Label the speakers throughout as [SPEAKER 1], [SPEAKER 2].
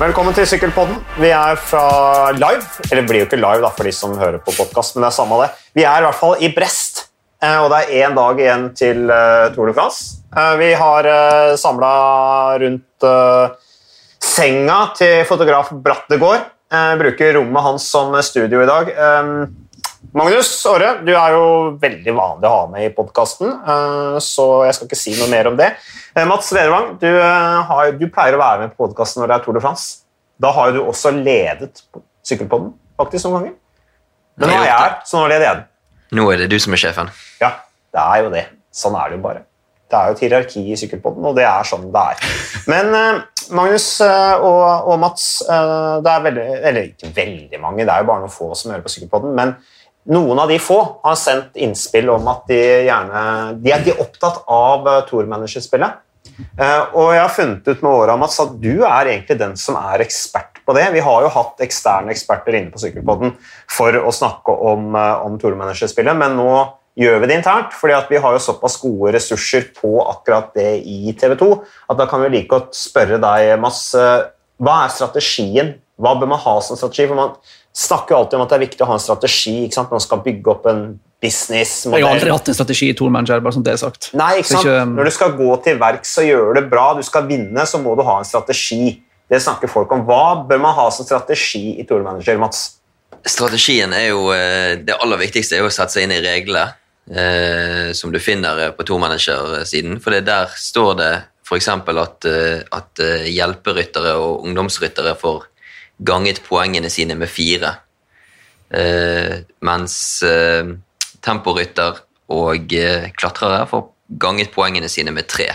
[SPEAKER 1] Velkommen til Sykkelpodden. Vi er fra live. Eller blir jo ikke live da, for de som hører på podkast, men det er samme det. Vi er i hvert fall i Brest, eh, og det er én dag igjen til eh, Tour de France. Eh, Vi har samla rundt senga til fotograf Brattegård. Bruker rommet hans som studio i dag. Eh, Magnus Åre, du er jo veldig vanlig å ha med i podkasten, så jeg skal ikke si noe mer om det. Eh, Mats Vedervang, du, eh, har, du pleier å være med på podkasten når det er Tour de France. Da har jo du også ledet Sykkelpodden faktisk noen ganger. Men nå er jeg her, så nå leder jeg den.
[SPEAKER 2] Nå er det du som er sjefen.
[SPEAKER 1] Ja, det er jo det. Sånn er det jo bare. Det er jo et hierarki i Sykkelpodden, og det er sånn det er. Men eh, Magnus eh, og, og Mats, eh, det er veldig, eller ikke veldig mange, det er jo bare noen få som hører på Sykkelpodden, men noen av de få har sendt innspill om at de gjerne De er, opptatt av uh, tourmanagerspillet. Eh, og jeg har funnet ut med åra at du er egentlig den som er ekspert på det. Vi har jo hatt eksterne eksperter inne på Sykkelpodden for å snakke om, uh, om tourmanagerspillet, men nå gjør vi det internt, fordi at vi har jo såpass gode ressurser på akkurat det i TV 2 at da kan vi like godt spørre deg, Mats, eh, hva er strategien? Hva bør man ha som strategi? For man snakker jo alltid om at det er viktig å ha en strategi ikke sant? man skal bygge opp en business.
[SPEAKER 3] Jeg har aldri hatt en strategi i Tour Manager, bare som det er sagt.
[SPEAKER 1] Nei, ikke sant?
[SPEAKER 3] ikke-
[SPEAKER 1] Når du skal gå til verks og gjøre det bra, du skal vinne, så må du ha en strategi. Det snakker folk om. Hva bør man ha som strategi i Tour Manager, Mats?
[SPEAKER 2] Strategien er jo eh, Det aller viktigste er jo å sette seg inn i reglene eh, som du finner eh, på tourmanager-siden. For det der står det f.eks. at, eh, at hjelperyttere og ungdomsryttere får ganget poengene sine med fire. Uh, mens uh, temporytter og uh, klatrere får ganget poengene sine med tre.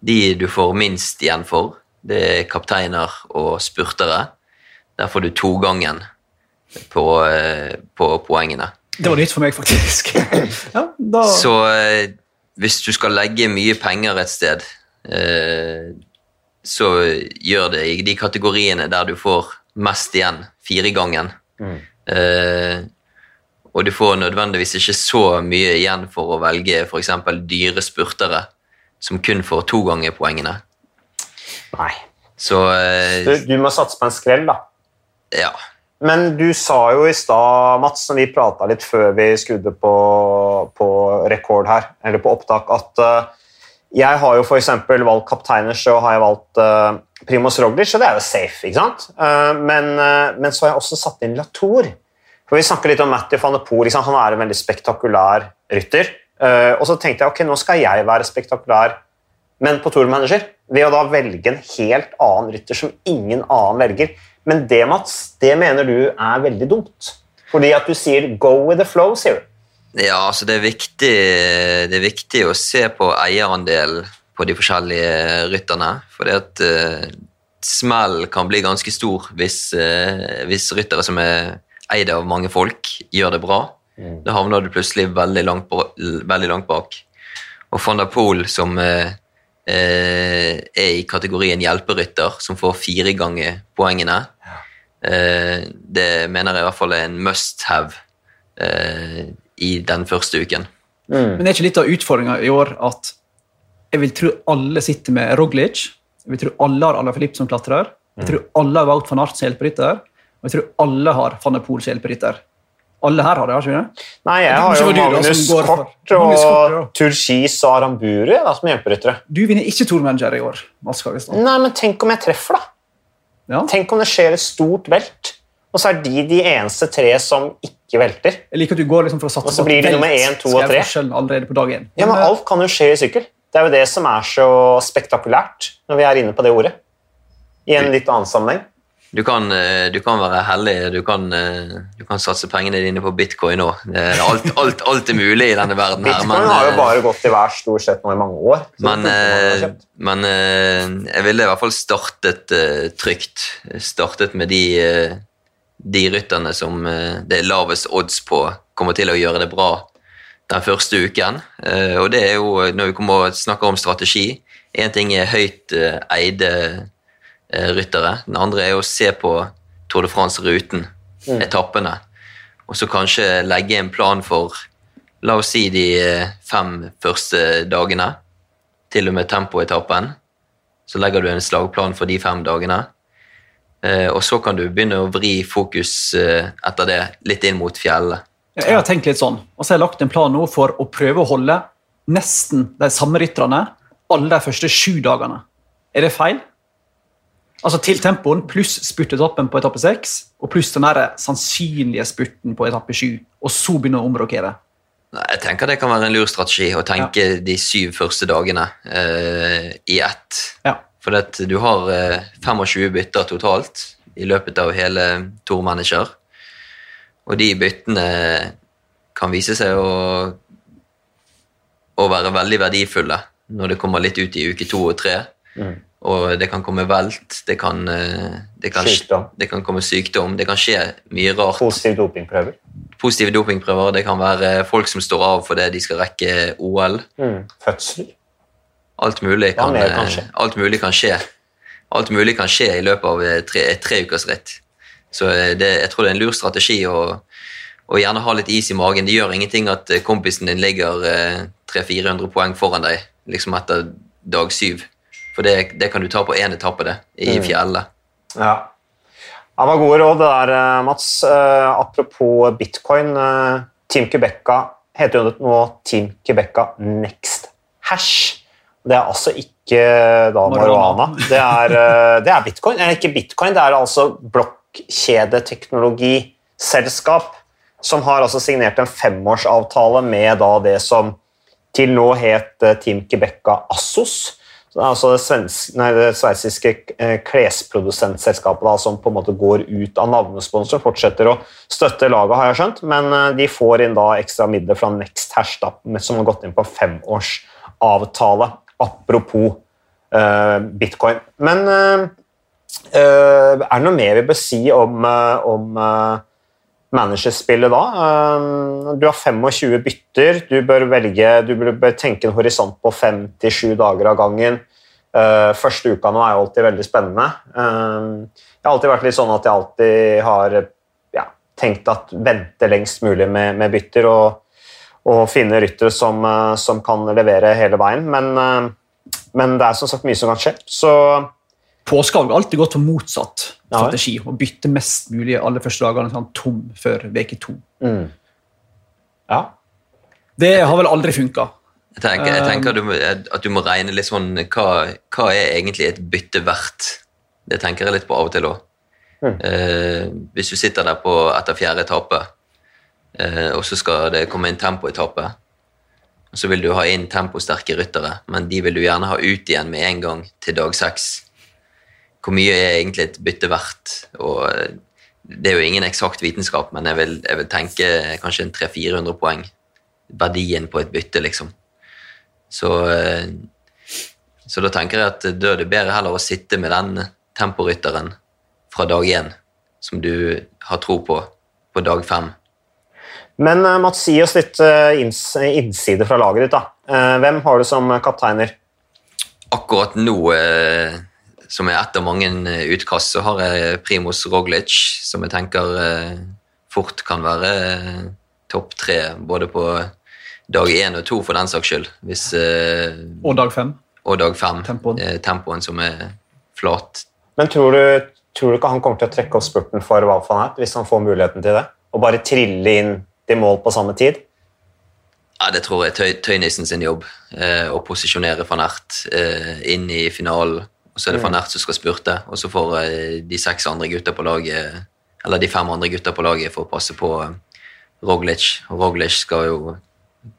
[SPEAKER 2] De du får minst igjen for, det er kapteiner og spurtere. Der får du togangen på, på poengene.
[SPEAKER 3] Det var nytt for meg, faktisk. ja, da,
[SPEAKER 2] Så hvis du skal legge mye penger et sted, så gjør det i de kategoriene der du får mest igjen, firegangen. Eh, og du får nødvendigvis ikke så mye igjen for å velge f.eks. dyre spurtere, som kun får to ganger poengene.
[SPEAKER 1] Nei.
[SPEAKER 2] Så uh,
[SPEAKER 1] Du, du må satse på en skrell, da.
[SPEAKER 2] ja.
[SPEAKER 1] Men du sa jo i stad, Mats, som vi prata litt før vi skrudde på, på rekord her, eller på opptak, at uh, jeg har jo f.eks. valgt kapteiner, så har jeg valgt uh, Primoz Roglic, og det er jo safe, ikke sant? Eh, men, eh, men så har jeg også satt inn Latour. For Vi snakker litt om Matthew van der Poel. Han er en veldig spektakulær rytter. Eh, og så tenkte jeg ok, nå skal jeg være spektakulær, men på Tour Manager. Ved å da velge en helt annen rytter som ingen annen velger. Men det, Mats, det mener du er veldig dumt. Fordi at du sier 'go with the flow', sier du.
[SPEAKER 2] Ja, altså det er, viktig, det er viktig å se på eierandel på de forskjellige rytterne. For at uh, smell kan bli ganske stor hvis, uh, hvis ryttere som er eid av mange folk, gjør det bra. Da havner du plutselig veldig langt, på, veldig langt bak. Og van der Poel, som uh, eh, er i kategorien hjelperytter, som får fire ganger poengene, eh, det mener jeg i hvert fall er en must have eh, i den første uken.
[SPEAKER 3] Men er ikke litt av utfordringa i år at jeg vil tro alle sitter med Roglic, jeg vil tro alle har Alain Filip som klatrer, jeg tror alle har Wout van Art som hjelperytter, og jeg tror alle har van der Poel som hjelperytter. Alle her har det, har ikke det?
[SPEAKER 1] Nei, jeg har jo Magnus Kort og. Turkis og Aramburu da, som hjelperyttere.
[SPEAKER 3] Du vinner ikke Tour Manager i år, Mats Kagestad.
[SPEAKER 1] Nei, men tenk om jeg treffer, da.
[SPEAKER 3] Ja.
[SPEAKER 1] Tenk om det skjer et stort velt, og så er de de eneste tre som ikke velter.
[SPEAKER 3] Jeg liker at du går liksom for å satse
[SPEAKER 1] Og så blir det nummer én, to og tre.
[SPEAKER 3] allerede på dag én.
[SPEAKER 1] Ja, men
[SPEAKER 3] Men, eh,
[SPEAKER 1] alt kan jo skje i sykkel. Det er jo det som er så spektakulært når vi er inne på det ordet. I en litt annen sammenheng.
[SPEAKER 2] Du kan, eh, du kan være heldig, du kan, eh, du kan satse pengene dine på bitcoin nå. Alt, alt, alt er mulig i denne verden her.
[SPEAKER 1] Bitcoin har jo
[SPEAKER 2] eh,
[SPEAKER 1] bare gått i hver stort sett nå i mange år.
[SPEAKER 2] Men, men jeg ville i hvert fall startet trygt. Startet med de, de rytterne som det er lavest odds på kommer til å gjøre det bra den første uken. Eh, Og det er jo, når vi kommer og snakker om strategi, én ting er høyt eh, eide eh, ryttere. Den andre er å se på Tour de France-ruten, etappene, og så kanskje legge en plan for La oss si de fem første dagene, til og med tempoetappen. Så legger du en slagplan for de fem dagene. Og så kan du begynne å vri fokus etter det litt inn mot fjellene.
[SPEAKER 3] Jeg har tenkt litt sånn, og så har jeg lagt en plan nå for å prøve å holde nesten de samme rytterne alle de første sju dagene. Er det feil? Altså til tempoen pluss spurtetappen på etappe seks og pluss den der sannsynlige spurten på etappe sju, og så begynne å omrokere.
[SPEAKER 2] Jeg tenker det kan være en lur strategi å tenke de syv første dagene uh, i ett.
[SPEAKER 3] Ja.
[SPEAKER 2] For du har uh, 25 bytter totalt i løpet av hele Tour Manager. Og de byttene kan vise seg å, å være veldig verdifulle når det kommer litt ut i uke to og tre.
[SPEAKER 1] Mm.
[SPEAKER 2] Og det kan komme velt, det kan, eh, det, kan, det kan komme sykdom, det kan skje mye rart
[SPEAKER 1] Positive dopingprøver.
[SPEAKER 2] positive dopingprøver. Det kan være folk som står av fordi de skal rekke OL.
[SPEAKER 1] Mm. Fødsel.
[SPEAKER 2] Alt mulig
[SPEAKER 1] Ja,
[SPEAKER 2] kan,
[SPEAKER 1] mer
[SPEAKER 2] eh, alt mulig kan skje. Alt mulig kan skje i løpet av et tre, ukers treukersritt. Så eh, det, jeg tror det er en lur strategi å, å gjerne ha litt is i magen. Det gjør ingenting at eh, kompisen din ligger eh, 300-400 poeng foran deg liksom etter dag syv. For det, det kan du ta på én etappe, det, i
[SPEAKER 1] Mm.
[SPEAKER 2] fjellet.
[SPEAKER 1] Ja. Det var gode råd, det der, eh, Mats. Eh, apropos bitcoin. eh, Team Quebecca heter jo nå Team Quebecca Next Hash. Det er altså ikke da marihuana. Det eh, det er bitcoin. Eller ikke bitcoin, det er altså blokkjedeteknologiselskap som har altså signert en femårsavtale med da det som til nå het eh, Team Quebecca Assos. Det er altså det, svensk, nei, det sveitsiske eh, klesprodusentselskapet da, som på en måte går ut av navnesponsor, fortsetter å støtte laget, har jeg skjønt, men eh, de får inn da ekstra midler fra Next Hash, da, som har gått inn på femårsavtale. Apropos uh, bitcoin. Men eh, er det noe mer vi bør si om, eh, om eh, managerspillet da. Du har 25 bytter. Du bør velge, du bør tenke en horisont på 5-7 dager av gangen. Første uka nå er jo alltid veldig spennende. Jeg har alltid vært litt sånn at jeg alltid har ja, tenkt at vente lengst mulig med, med bytter og, og finne ryttere som, som kan levere hele veien. Men, men det er som sagt mye som kan skje. Så
[SPEAKER 3] Påske har alltid gått for motsatt
[SPEAKER 1] Ja.
[SPEAKER 3] strategi. Å bytte mest mulig alle første dagene sånn tom før uke to.
[SPEAKER 1] mm. ja.
[SPEAKER 3] Det har vel aldri funka.
[SPEAKER 2] Jeg tenker, jeg
[SPEAKER 3] Um,
[SPEAKER 2] tenker du, må- at du må regne litt sånn hva, hva er egentlig et bytte verdt? Det tenker jeg litt på av og til òg.
[SPEAKER 1] Mm.
[SPEAKER 2] Eh, hvis du sitter der på etter fjerde etappe, eh, og så skal det komme en tempoetappe, så vil du ha inn temposterke ryttere, men de vil du gjerne ha ut igjen med en gang til dag seks. Hvor mye er egentlig et bytte verdt? Og eh, det er jo ingen eksakt vitenskap, men jeg vil, jeg vil tenke kanskje en 300-400 poeng. Verdien på et bytte, liksom. Så, eh, så da tenker jeg at da er det bedre heller å sitte med den temporytteren fra dag én, som du har tro på, på dag fem.
[SPEAKER 1] Men eh, Mats, gi oss litt innside fra laget ditt. da. Hvem har du som kapteiner?
[SPEAKER 2] Akkurat nå, eh, som er ett av mange eh, utkast, så har jeg Primus Roglic, som jeg tenker eh, fort kan være eh, topp tre både på dag én og to, for den saks skyld. Hvis,
[SPEAKER 3] Og dag fem.
[SPEAKER 2] og dag fem.
[SPEAKER 3] Tempoen.
[SPEAKER 2] Tempoen som er flat.
[SPEAKER 1] Men tror du, tror du ikke han kommer til å trekke opp spurten for Wout van Aert hvis han får muligheten til det? Og bare trille inn til mål på samme tid?
[SPEAKER 2] Ja, Det tror jeg er tøy, Tøynissen sin jobb, eh, å posisjonere van Ert eh, inn i finalen. Og så er det van Ert som skal spurte, og så får eh, de seks andre gutta på laget, eller de fem andre gutta på laget få passe på eh, Roglic. Og Roglic skal jo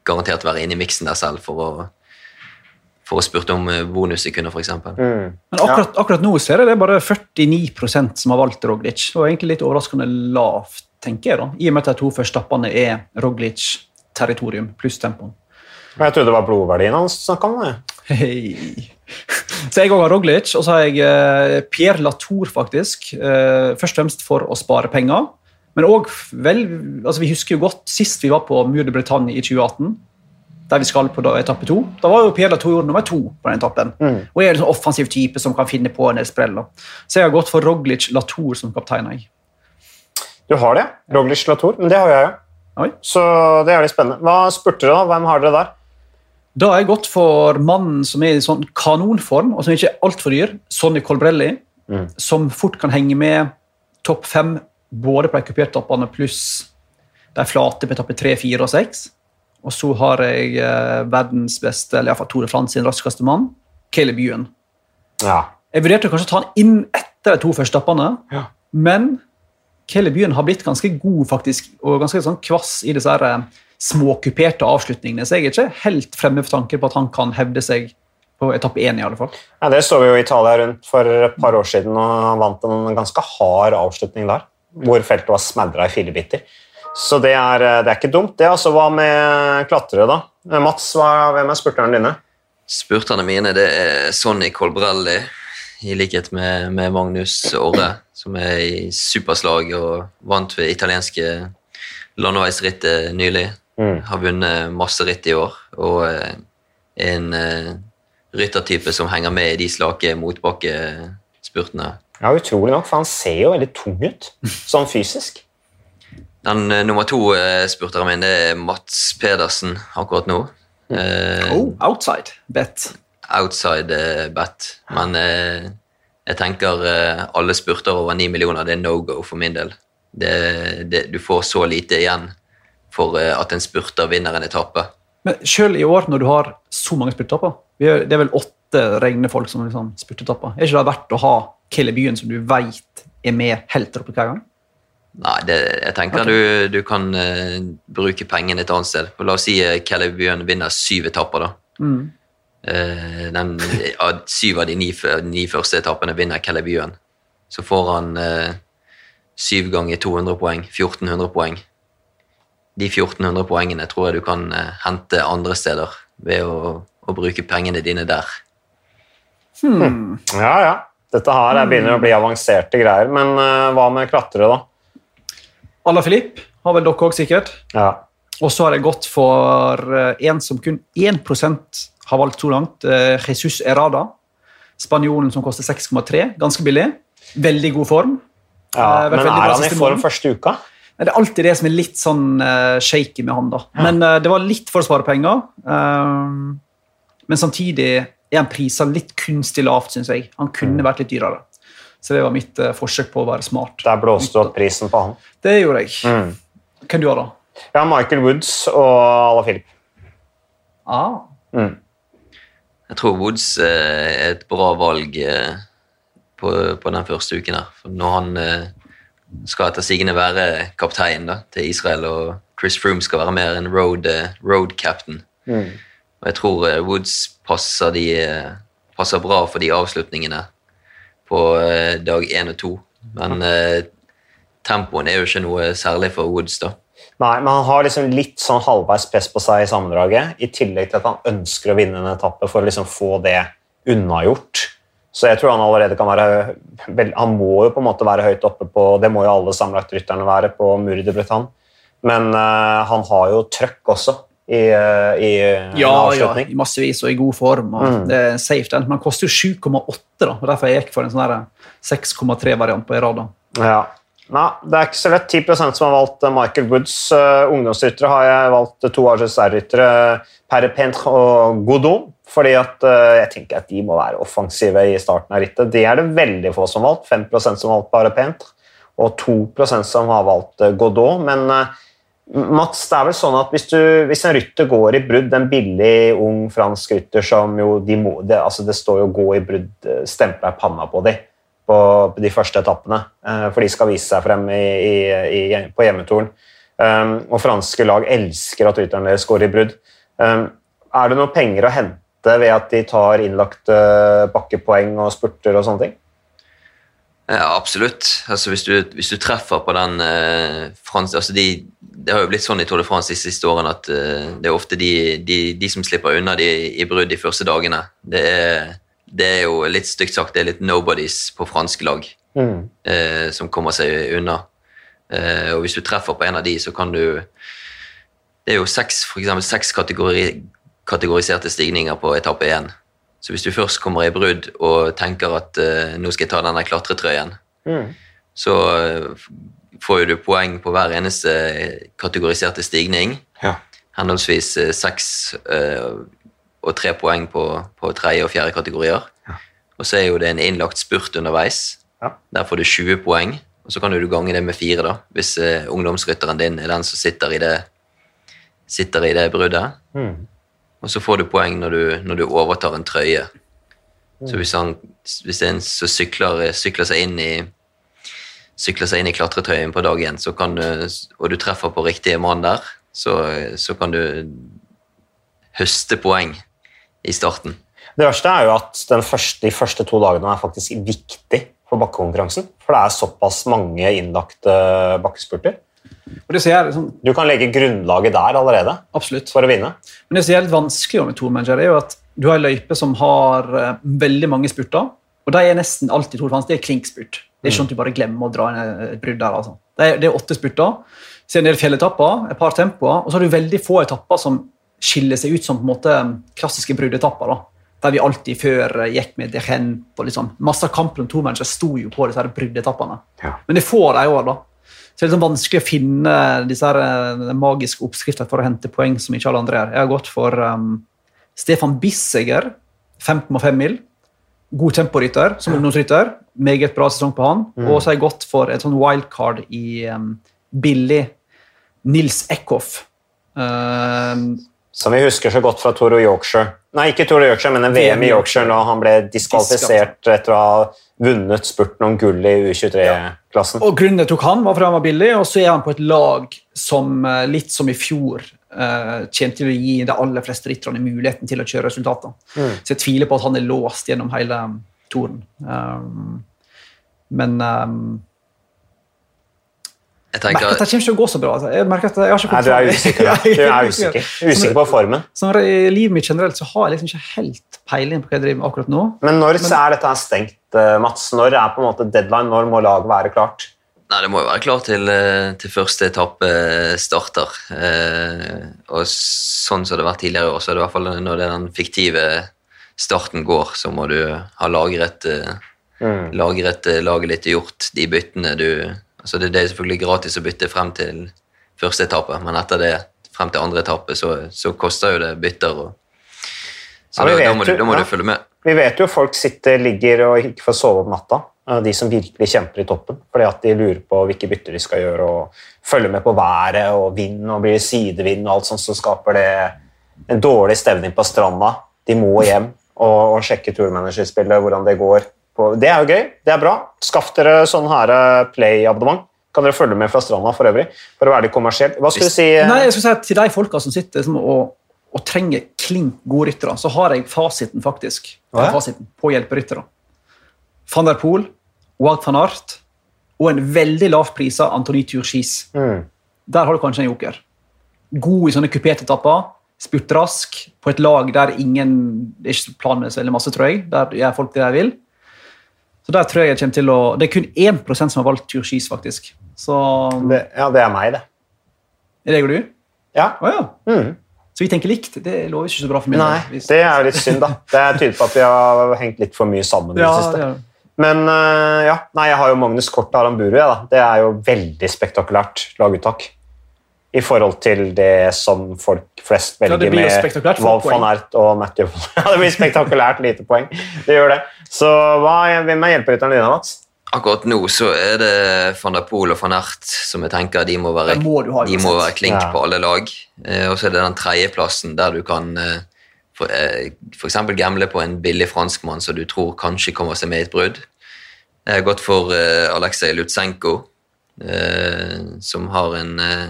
[SPEAKER 2] garantert være inne i miksen der selv for å, for å spurte om eh, bonussekunder, f.eks.
[SPEAKER 1] Mm.
[SPEAKER 3] Men akkurat, akkurat nå ser jeg det er bare 49% som har valgt Roglic. Det var egentlig litt overraskende lavt, tenker jeg, da. i og med at de to første etappene er Roglic-territorium pluss tempoen.
[SPEAKER 1] Jeg trodde det var blodverdien hans du snakka om. det.
[SPEAKER 3] Hei. Så jeg òg har Roglic, og så har jeg eh, Pierre Latour, faktisk. Eh, først og fremst for å spare penger. Men òg vel altså Vi husker jo godt sist vi var på Mur de Bretagne i 2018, der vi skal på da, etappe to. Da var jo Pierre Latour nummer to på den etappen.
[SPEAKER 1] Mm.
[SPEAKER 3] Og er en sånn offensiv type som kan finne på en del sprell. Så jeg har gått for Roglic Latour som kaptein. jeg.
[SPEAKER 1] Du har det. Roglic Latour. Men det har jeg jo. Så det er litt spennende. Hva spurte dere, da? Hvem har dere der?
[SPEAKER 3] Da har jeg gått for mannen som er i sånn kanonform, og som ikke er altfor dyr, Sonny Colbrelli.
[SPEAKER 1] Mm.
[SPEAKER 3] som fort kan henge med topp fem både på de kuperte etappene pluss de flate på etappe tre, fire og seks. Og så har jeg eh, verdens beste, eller iallfall Tore Frans sin raskeste mann, Caleb Ewan.
[SPEAKER 1] Ja.
[SPEAKER 3] Jeg vurderte kanskje å ta han inn etter de to første tappene,
[SPEAKER 1] Ja.
[SPEAKER 3] men Caleb Ewan har blitt ganske god faktisk, og ganske sånn kvass i disse her, eh, småkuperte avslutningene, så jeg er ikke helt fremme for tanken på at han kan hevde seg på etappe én, i alle fall.
[SPEAKER 1] Ja, det så vi jo i Italia rundt for et par år siden, og han vant en ganske hard avslutning der, hvor feltet var smadra i fire biter. Så det er, det er ikke dumt, det. altså Hva med klatrere, da? Mats, hva, hvem er spurterne dine?
[SPEAKER 2] Spurterne mine det er Sonny Colbrelli, i likhet med, med Magnus Orre, som er i superslag og vant ved italienske landeveisrittet nylig.
[SPEAKER 1] Mm.
[SPEAKER 2] Har vunnet masse ritt i år, og eh, en eh, ryttertype som henger med i de slake motbakkespurtene.
[SPEAKER 1] Ja, Utrolig nok, for han ser jo veldig tung ut, sånn fysisk.
[SPEAKER 2] Den eh, nummer to-spurteren min det er Mats Pedersen akkurat nå. Eh,
[SPEAKER 3] Oh, outside bet.
[SPEAKER 2] outside bet. Men eh, jeg tenker eh, alle spurter over ni millioner, det er no go for min del. Det, det, du får så lite igjen for eh, at en spurter vinner en etappe.
[SPEAKER 3] Men selv i år, når du har så mange spurtetapper er- Det er vel åtte regnefolk som liksom spurtetapper. Er ikke det verdt å ha Caleb byen som du vet er med helt oppe hver gang?
[SPEAKER 2] Nei, det, jeg tenker
[SPEAKER 3] okay.
[SPEAKER 2] du, du kan uh, bruke pengene et annet sted. Og la oss si uh, Kellebyen Bjørn vinner syv etapper, da.
[SPEAKER 3] Mm.
[SPEAKER 2] Uh, den, uh, syv av de ni, ni første etappene vinner Kellebyen. Så får han eh, syv ganger 200 poeng, 1400 poeng. De 1400 poengene tror jeg du kan eh, hente andre steder ved å, å bruke pengene dine der.
[SPEAKER 3] Hmm.
[SPEAKER 1] Ja, ja. Dette her er- begynner å bli avanserte greier. Men uh, hva med klatrere, da?
[SPEAKER 3] Ala Filip har vel dere òg, sikkert.
[SPEAKER 1] Ja.
[SPEAKER 3] Og så har jeg gått for eh, en som kun 1% har valgt så langt. Jesus Errada. Spanjolen som koster 6,3. Ganske billig. Veldig god form.
[SPEAKER 1] ja. Men er han i form første uka?
[SPEAKER 3] Det er alltid det som er litt sånn uh, shaky med han. da. Men uh, Det var litt for å spare penger. eh, men samtidig er han prisa litt kunstig lavt, syns jeg. Han kunne vært litt dyrere. Så det var mitt forsøk på å være smart.
[SPEAKER 1] Der blåste du opp prisen på han.
[SPEAKER 3] Det gjorde jeg.
[SPEAKER 1] Mm.
[SPEAKER 3] Hvem du har da?
[SPEAKER 1] Ja, Michael Woods og Ala Philip.
[SPEAKER 3] Ah.
[SPEAKER 1] Mm.
[SPEAKER 2] Jeg tror Woods er et bra valg på, på den første uken her. For når han skal etter sigende være kaptein da, til Israel, og Chris Froome skal være mer en road, eh, road captain.
[SPEAKER 1] Mm.
[SPEAKER 2] Og jeg tror eh, Woods passer, de, eh, passer bra for de avslutningene på dag én og to. Men eh, tempoen er jo ikke noe særlig for Woods, da.
[SPEAKER 1] Nei, men han har liksom litt sånn halvveis press på seg i sammendraget, i tillegg til at han ønsker å vinne en etappe for å liksom få det unnagjort. Så jeg tror han allerede kan være Han må jo på en måte være høyt oppe på Det må jo alle sammenlagtrytterne være på Muri de Bretagne. Men uh, han har jo trøkk også i, uh, i
[SPEAKER 3] Ja, ja,
[SPEAKER 1] avslutning.
[SPEAKER 3] Ja, massevis og i god form. Og
[SPEAKER 1] Mm.
[SPEAKER 3] Det er safe, den. Men han koster jo 7,8, da. og derfor jeg gikk for en sånn 6,3-variant på Irada.
[SPEAKER 1] Ja. Nei, det er ikke så lett. 10% som har valgt eh, Michael Woods. Uh, ungdomsryttere har jeg valgt to AGSR-ryttere, Perre Pentre og Godot. Fordi eh, jeg tenker at de må være offensive i starten av rittet. Det er det veldig få som har valgt. 5% som har valgt Perre Pentre, og 2% som har valgt eh, Godot. Men uh, Mats, det er vel sånn at hvis, du, hvis en rytter går i brudd, en billig, ung fransk rytter som jo de må, det, altså det står jo 'gå i brudd', stempler panna på dem på de første etappene, eh, for de skal vise seg frem i, i, i, på hjemmetoren. Um, og franske lag elsker at rytterne deres går i brudd. Um, er det noen penger å hente ved at de tar innlagte bakkepoeng og spurter og sånne ting?
[SPEAKER 2] Ja, absolutt. Altså, hvis, du, hvis du treffer på den eh, frans, altså de, Det har jo blitt sånn i Tour de France de siste årene at eh, det er ofte de, de, de som slipper unna de i brudd de første dagene. Det er, det er jo litt stygt sagt, det er litt nobodies på franske lag
[SPEAKER 1] Mm.
[SPEAKER 2] eh, som kommer seg unna. Eh, og hvis du treffer på en av de, så kan du Det er jo seks, for eksempel, seks kategori, kategoriserte stigninger på etappe én. Så hvis du først kommer i brudd og tenker at eh, nå skal jeg ta denne klatretrøyen,
[SPEAKER 1] Mm.
[SPEAKER 2] så eh, får jo du poeng på hver eneste kategoriserte stigning.
[SPEAKER 1] Ja.
[SPEAKER 2] Henholdsvis eh, seks eh, og tre poeng på, på tredje og fjerde kategorier. og så er jo det en innlagt spurt underveis.
[SPEAKER 1] Ja.
[SPEAKER 2] Der får du 20 poeng, og så kan du gange det med fire, da, hvis uh, ungdomsrytteren din er den som sitter i det, sitter i det bruddet.
[SPEAKER 1] Mm.
[SPEAKER 2] Og så får du poeng når du, når du overtar en trøye. Så hvis, han, hvis en som sykler, sykler seg inn i sykler seg inn i klatretrøyen på dag én, så kan du, og du treffer på riktige mann der, så, så kan du høste poeng i starten.
[SPEAKER 1] Det verste er jo at den første, de første to dagene er faktisk viktig for bakkekonkurransen. For det er såpass mange innlagte bakkespurter.
[SPEAKER 3] Og det som er sånn,
[SPEAKER 1] Du kan legge grunnlaget der allerede
[SPEAKER 3] absolutt.
[SPEAKER 1] for å vinne.
[SPEAKER 3] Men det som er litt vanskelig med tourmanager, er jo at du har en løype som har eh, veldig mange spurter, og de er nesten alltid to de Det er klinkspurt. Det er ikke sånn at du bare glemmer å dra inn et brudd der. Altså. Det, er, det er åtte spurter. Så er det en del fjelletapper, et par tempoer, og så har du veldig få etapper som skiller seg ut som på en måte klassiske bruddetapper. da. Der vi alltid før eh, gikk med Derent og liksom, Masse av kampen om tourmanager sto jo på disse bruddetappene.
[SPEAKER 1] Ja.
[SPEAKER 3] Men det får de i år, da. Så det er liksom vanskelig å finne disse her, eh, magiske oppskriftene for å hente poeng som ikke alle andre gjør. Jeg har gått for um, Stefan Bisseger, 15,5 mil. God temporytter som ungdomsrytter. Meget bra sesong på han. Og så har jeg gått for et sånn wildcard i um, billig Nils Eckhoff. Um,
[SPEAKER 1] Som vi husker så godt fra Toro Yorkshire. Nei, ikke Toro Yorkshire, men en VM i Yorkshire da han ble diskvalifisert etter å ha vunnet spurten om gull i U23-klassen.
[SPEAKER 3] Og grunnen til tok han, var fordi han var billig, og så er han på et lag som eh, litt som i fjor eh, kommer til å gi de aller fleste rytterne muligheten til å kjøre resultater.
[SPEAKER 1] Mm.
[SPEAKER 3] Så jeg tviler på at han er låst gjennom hele um, toren. Um, men um,
[SPEAKER 2] Jeg
[SPEAKER 3] tenker... merker at det kommer ikke til å gå så bra. Altså. Jeg merker at jeg har ikke
[SPEAKER 1] Nei, du er usikker. da. Du er usikker, usikker på formen.
[SPEAKER 3] Sånn, I livet mitt generelt så har jeg liksom ikke helt peiling på hva jeg driver med akkurat nå.
[SPEAKER 1] Men når
[SPEAKER 3] Men-
[SPEAKER 1] er dette stengt, eh, Mats? Når er på en måte deadline? Når må laget være klart?
[SPEAKER 2] nei, det må jo være klart til, eh, til første etappe starter. Eh, og sånn som det har vært tidligere i år, så er det i hvert fall når den fiktive starten går, så må du ha lagret,
[SPEAKER 1] Mm.
[SPEAKER 2] lagret laget litt gjort de byttene du altså det, det er selvfølgelig gratis å bytte frem til første etappe, men etter det, frem til andre etappe, så, så koster jo det bytter. Og, så
[SPEAKER 1] Ja,
[SPEAKER 2] da, da må, du, da må
[SPEAKER 1] ja.
[SPEAKER 2] du følge med.
[SPEAKER 1] Vi vet jo folk sitter, ligger og ikke får sove om natta. eh, De som virkelig kjemper i toppen. Fordi at de lurer på hvilke bytter de skal gjøre, og følger med på været og vind, og blir sidevind og alt sånt, så skaper det en dårlig stevning på stranda. De må hjem og, og sjekke turmanagerspillet, hvordan det går. På. Det er jo gøy. Det er bra. Skaff dere sånn her eh, Play-abonnement. Kan dere følge med fra stranda for øvrig, for å være litt kommersiell. Hva skulle du si? eh,
[SPEAKER 3] Nei, jeg skulle si Til de folka som sitter liksom, og, og trenger klink gode ryttere, så har jeg fasiten faktisk
[SPEAKER 1] Hva
[SPEAKER 3] fasiten på hjelperyttere. Van der Poel, Wout van Art og en veldig lavt prisa Antony Turchis
[SPEAKER 1] Mm.
[SPEAKER 3] Der har du kanskje en joker. God i sånne kuperte etapper. Spurtrask på et lag der ingen Det er ikke planer så veldig masse, tror jeg. Der gjør folk det de vil. Så der tror jeg jeg kommer til å Det er kun 1% som har valgt Turgis, faktisk. Så
[SPEAKER 1] Det, ja, det er meg, det.
[SPEAKER 3] er det og du?
[SPEAKER 1] Ja.
[SPEAKER 3] Å ja.
[SPEAKER 1] Mm.
[SPEAKER 3] Så vi tenker likt. Det lover ikke så bra for min
[SPEAKER 1] Nei.
[SPEAKER 3] Hvis-
[SPEAKER 1] det er jo litt synd, da. Det tyder på at vi har hengt litt for mye sammen Ja, det siste.
[SPEAKER 3] ja.
[SPEAKER 1] Men uh, ja, nei, jeg har jo Magnus Kort og Aramburu. Ja. Det er jo veldig spektakulært laguttak. I forhold til det som folk flest velger
[SPEAKER 3] ja,
[SPEAKER 1] med
[SPEAKER 3] Wolf
[SPEAKER 1] van Ert og Matthew. ja, det blir spektakulært lite poeng. Det gjør det. Så hva, hvem er hjelperytterne dine, Mats?
[SPEAKER 2] Akkurat nå så er det van der Poel og van Ert som jeg tenker de må være,
[SPEAKER 3] må ha,
[SPEAKER 2] de må være klink
[SPEAKER 1] Ja.
[SPEAKER 2] på alle lag. Eh, og så er det den tredjeplassen der du kan eh, for, eh, gamble på en billig franskmann som du tror kanskje kommer seg med i et brudd. Jeg har gått for eh, Aleksej Lutsenko, eh, som har en eh,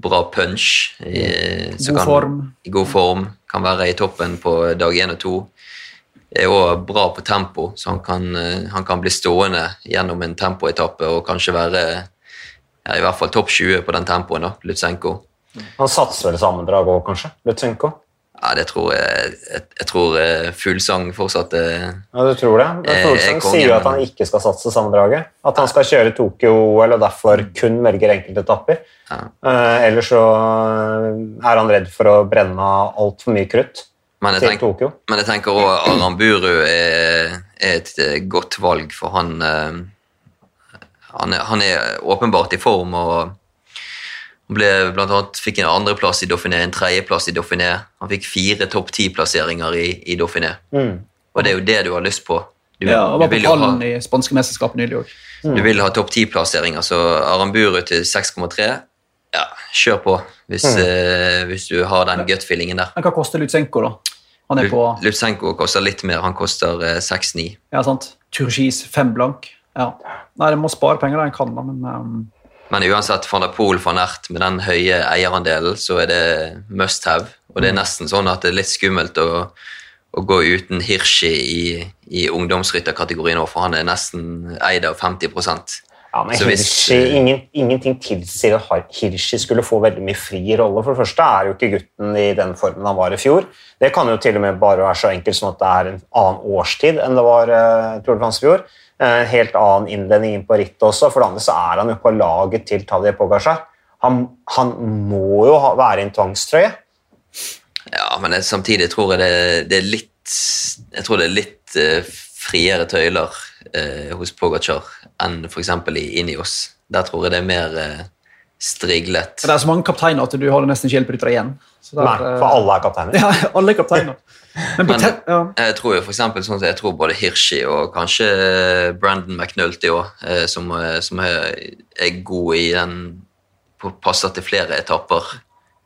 [SPEAKER 2] bra punch. i-
[SPEAKER 3] God
[SPEAKER 2] kan-
[SPEAKER 3] form.
[SPEAKER 2] I god form. Kan være i toppen på dag én og to er òg bra på tempo, så han kan, eh, han kan bli stående gjennom en tempoetappe og kanskje være ja, i hvert fall topp 20 på den tempoen, da, Lutsenko.
[SPEAKER 1] Han satser vel sammendrag òg, kanskje? Lutsenko?
[SPEAKER 2] Ja, det tror jeg Jeg, jeg tror eh, Fuglsang fortsatt er
[SPEAKER 1] Ja, du tror det? Men
[SPEAKER 2] Eh,
[SPEAKER 1] Fuglsang sier jo at han ikke skal satse sammendraget. At han skal kjøre Tokyo-OL og derfor kun velger enkeltetapper.
[SPEAKER 2] Ja.
[SPEAKER 1] Eh, ellers så eh, er han redd for å brenne av altfor mye krutt
[SPEAKER 2] Men jeg,
[SPEAKER 1] til
[SPEAKER 2] tenk, men jeg tenker òg Aramburu er, er et eh, godt valg, for han eh, han er, han er åpenbart i form og han ble blant annet, fikk en andreplass i Dauphiné, en tredjeplass i Dauphiné. Han fikk fire topp ti-plasseringer i, i Dauphiné.
[SPEAKER 1] Mm.
[SPEAKER 2] Og det er jo det du har lyst på Du,
[SPEAKER 3] Ja, og var på pallen i spanske mesterskap nylig òg.
[SPEAKER 2] du vil ha topp ti-plasseringer, så Aramburu til 6,3 Ja, kjør på hvis, eh, hvis du har den gut-feelingen der.
[SPEAKER 3] Men hva koster Lutsenko, da? Han er på
[SPEAKER 2] Lutsenko koster litt mer, han koster 6-9.
[SPEAKER 3] ja, sant? Turgis 5 blank. Ja. Nei, det må spare penger der en kan, da, men um,
[SPEAKER 2] Men uansett, van der Poel van Ert med den høye eierandelen, så er det must have. Og det er nesten sånn at det er litt skummelt å, å gå uten Hirschi i, i ungdomsrytterkategorien nå, for han er nesten eid av 50
[SPEAKER 1] Ja, men Hirschi, ingen, Ingenting tilsier at Hirschi skulle få veldig mye fri rolle. For det første er jo ikke gutten i den formen han var i fjor. Det kan jo til og med bare være så enkelt som at det er en annen årstid enn det var uh, Tour de France i fjor. Eh, En helt annen innledning inn på rittet også. For det andre så er han jo på laget til Tadej Pogacar. Han, han må jo ha, være i en tvangstrøye.
[SPEAKER 2] Ja, men samtidig tror jeg det, det er litt Jeg tror det er litt uh, friere tøyler eh, hos Pogacar enn f.eks. i Inios. Der tror jeg det er mer eh, striglet.
[SPEAKER 3] det er så mange kapteiner at du har nesten ikke hjelperyttere igjen. Så der,
[SPEAKER 1] Nei, for alle er kapteiner.
[SPEAKER 3] Ja, alle er kapteiner. Men,
[SPEAKER 2] Men-
[SPEAKER 3] ja.
[SPEAKER 2] Jeg tror jo for eksempel, sånn at jeg tror både Hirschi og kanskje Brandon McNulty som, eh, som er, er god i den på- Passer til flere etapper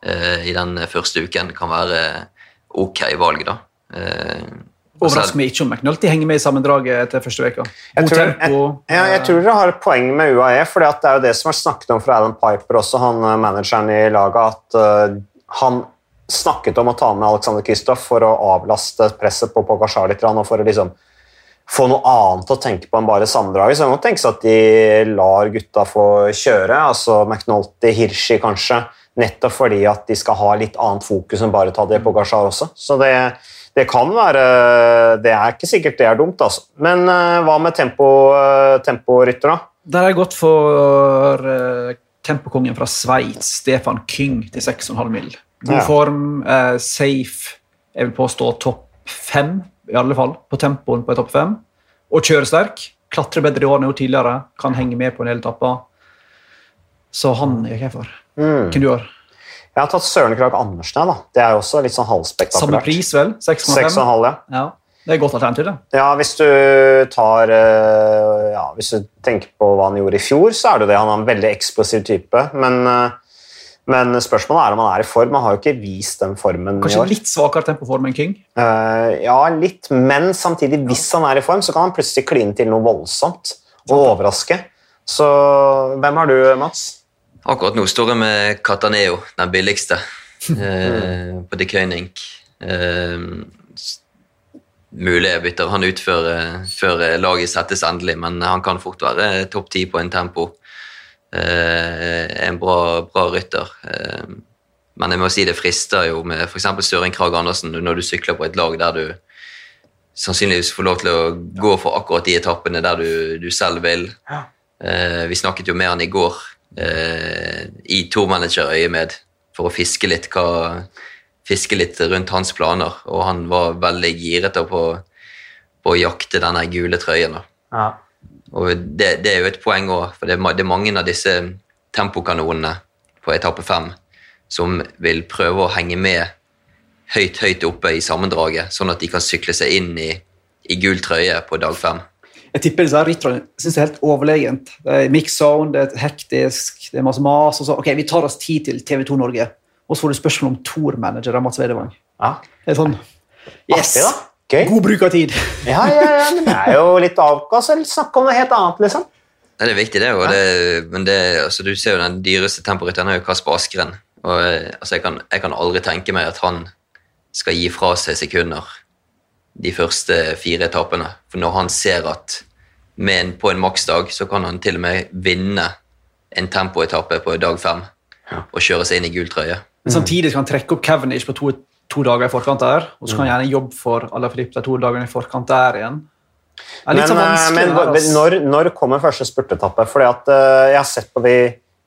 [SPEAKER 2] eh, i den første uken. Kan være ok valg, da. Eh, er-
[SPEAKER 3] Overrasker meg ikke om McNulty henger med i sammendraget etter første uka.
[SPEAKER 1] Jeg tror, jeg, ja, jeg tror dere har et poeng med UAE, for det er jo det som er snakket om fra Alan Piper, også han eh, manageren i laget, at uh, han snakket om å ta med Alexander Kristoff for å avlaste presset på Pogacar litt, og for å liksom få noe annet å tenke på enn bare sammendraget. Så det må tenkes at de lar gutta få kjøre, altså McNulty, Hirschi kanskje, nettopp fordi at de skal ha litt annet fokus enn bare ta det på Pogacar også. Så det, det kan være Det er ikke sikkert det er dumt, altså. Men eh, hva med tempo, uh, temporytter, da?
[SPEAKER 3] Der har jeg gått for uh, tempokongen fra Sveits, Stefan Kyng, til 6,5 mil. God
[SPEAKER 1] Ja.
[SPEAKER 3] form, eh, safe, jeg vil påstå topp fem, i alle fall, på tempoen på topp fem. Og kjøresterk. Klatrer bedre i år enn hun tidligere. Kan henge med på en del etapper. Så han gikk jeg for.
[SPEAKER 1] Mm.
[SPEAKER 3] Hvem du har?
[SPEAKER 1] Jeg har tatt Søren Krag Andersen. da. Det er jo også litt sånn
[SPEAKER 3] Samme pris, vel? 6,5?
[SPEAKER 1] 6,5, ja.
[SPEAKER 3] Ja, det er et godt alternativ, det.
[SPEAKER 1] Ja, hvis du tar eh, ja, Hvis du tenker på hva han gjorde i fjor, så er det jo det. Han er en veldig eksplosiv type. Men, eh, men spørsmålet er om han er i form. Han har jo ikke vist den formen i år.
[SPEAKER 3] Kanskje litt svakere tempoform enn King.
[SPEAKER 1] Eh, ja, litt, men samtidig, hvis han er i form, så kan han plutselig kline til noe voldsomt og overraske. Så hvem har du, Mats?
[SPEAKER 2] Akkurat nå står jeg med Cataneo, den billigste, eh, på De Køyning. Eh, mulig jeg bytter han ut før, eh, før eh, laget settes endelig, men han kan fort være topp ti på en tempo. Eh, en bra, bra rytter. Eh, men jeg må si det frister jo med f.eks. Søren Krag Andersen når du sykler på et lag der du sannsynligvis får lov til å gå for akkurat de etappene der du, du selv vil. Eh, vi snakket jo med han i går eh, manager øye med for å fiske litt, hva, fiske litt rundt hans planer, og han var veldig giret på, på å jakte denne gule trøyen.
[SPEAKER 1] Ja.
[SPEAKER 2] Og det, det er jo et poeng òg, for det det er mange av disse tempokanonene på etappe fem som vil prøve å henge med høyt, høyt oppe i sammendraget, sånn at de kan sykle seg inn i, i gul trøye på dag fem.
[SPEAKER 3] Jeg tipper disse rytterne syns det er helt overlegent. Det er mix zone, det er hektisk, det er masse mas. og så, ok, Vi tar oss tid til TV2 Norge, og så får du spørsmål om Tour-manager av Mats Vedevang.
[SPEAKER 1] Ja.
[SPEAKER 3] Det er sånn Yes!
[SPEAKER 1] Artig.
[SPEAKER 3] God bruk av tid.
[SPEAKER 1] Ja, ja, ja, men det er jo litt avkast. å snakke om noe helt annet, liksom.
[SPEAKER 2] Ja, det er viktig, det. Og det men det, altså, du ser jo den dyreste temporytteren er jo Kasper Askeren. Og, eh, altså, jeg, kan, jeg kan aldri tenke meg at han skal gi fra seg sekunder de første fire etappene. For når han ser at med en, på en maksdag så kan han til og med vinne en tempoetappe på dag fem og kjøre seg inn i gul trøye.
[SPEAKER 3] Men samtidig kan han trekke opp Cavendish på to, to dager i forkant der, og så kan han gjerne jobbe for Alaphilippe de to dagene i forkant der igjen. Det er litt
[SPEAKER 1] Men,
[SPEAKER 3] sånn
[SPEAKER 1] eh, men
[SPEAKER 3] her,
[SPEAKER 1] når, når kommer første spurtetappe? Fordi at uh, jeg har sett på de,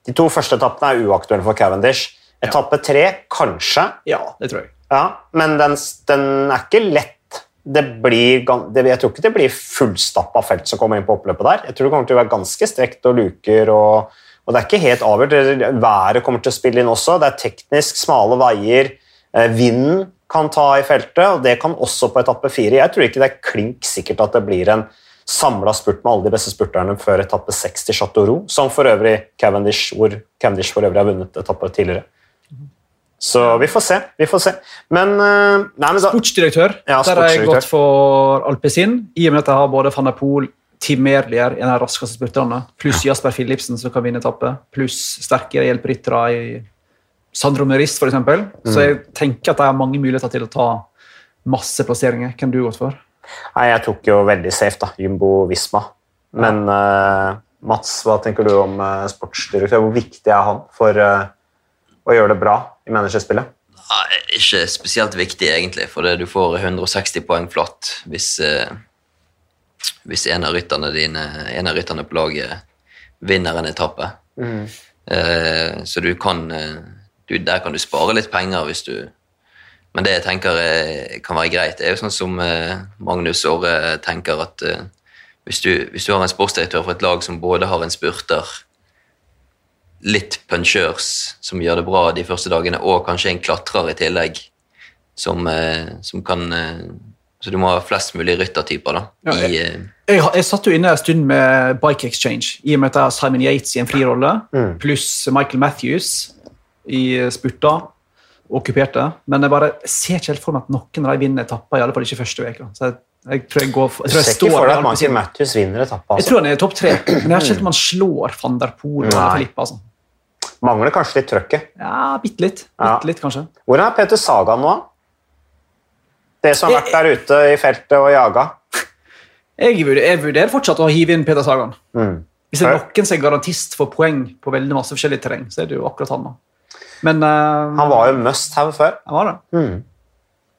[SPEAKER 1] de to første etappene er uaktuelle for Cavendish. Etappe tre, kanskje.
[SPEAKER 3] Ja, det tror jeg.
[SPEAKER 1] Ja, men den, den er ikke lett. Blir, jeg tror ikke det blir fullstappa felt som kommer inn på oppløpet der. Jeg tror det kommer til å være ganske strekt og luker. og, og Det er ikke helt avgjort. Været kommer til å spille inn også. Det er teknisk smale veier. Eh, Vinden kan ta i feltet, og det kan også på etappe fire. Jeg tror ikke det er klink sikkert at det blir en samla spurt med alle de beste spurterne før etappe seks til Chateau Roux, som for øvrig Cavendish, hvor Cavendish for øvrig har vunnet etappe tidligere. Så vi får se. vi får se. Men, eh, nei, men da,
[SPEAKER 3] Sportsdirektør.
[SPEAKER 1] Ja,
[SPEAKER 3] der har jeg gått for Alpezin, i og med at jeg har både van der Poel, Tim Merlier, en av de raskeste spurterne, pluss Jasper Philipsen, som kan vinne etappe, pluss sterkere hjelperyttere i Sandro Meris, f.eks. Så jeg tenker at jeg har mange muligheter til å ta masse plasseringer. Hvem du gått for?
[SPEAKER 1] nei, jeg tok jo veldig safe, da. Jumbo Visma. Men uh, Mats, hva tenker du om uh, sportsdirektør? Hvor viktig er han for uh, å gjøre det bra i managerspillet?
[SPEAKER 2] Nei, ikke spesielt viktig, egentlig, for det du får 160 poeng flatt hvis, eh, hvis en av dine, en av rytterne på laget vinner en etappe. Eh, så du kan eh, du, Der kan du spare litt penger hvis du Men det jeg tenker kan være greit, det er jo sånn som Magnus Åre tenker at hvis, du, hvis du har en sportsdirektør for et lag som både har en spurter litt punchers som gjør det bra de første dagene, og kanskje en klatrer i tillegg, som, eh, som kan eh, Så du må ha flest mulig ryttertyper da,
[SPEAKER 3] Ja,
[SPEAKER 2] i, eh,
[SPEAKER 3] Jeg, jeg satt jo inne en stund med Bike Exchange, i og med at jeg har Simon Yates i en frirolle, pluss Michael Matthews i spurta, okkuperte. Men jeg bare ser ikke helt for meg at noen av de vinner etapper, i alle fall ikke første veka. Så jeg, jeg tror jeg går for, jeg tror jeg
[SPEAKER 1] ser ikke
[SPEAKER 3] står
[SPEAKER 1] for deg at. Michael Matthews vinner etappa?
[SPEAKER 3] Jeg
[SPEAKER 1] Altså.
[SPEAKER 3] tror han er i topp tre, men jeg har ikke helt om han slår van der Poel og. Filippa. Altså.
[SPEAKER 1] Mangler kanskje litt trøkket.
[SPEAKER 3] Ja, bitte litt.
[SPEAKER 1] Ja.
[SPEAKER 3] Litt, kanskje.
[SPEAKER 1] Hvordan er Peter Saga nå? Det som har vært der ute i feltet og jaga?
[SPEAKER 3] Jeg vurderer, fortsatt å hive inn Peter Sagan.
[SPEAKER 1] Mm.
[SPEAKER 3] Hvis det er noen som er garantist for poeng på veldig masse forskjellig terreng, så er det jo akkurat han. da. Men uh,
[SPEAKER 1] Han var jo must have før,
[SPEAKER 3] han var det.
[SPEAKER 1] Mm.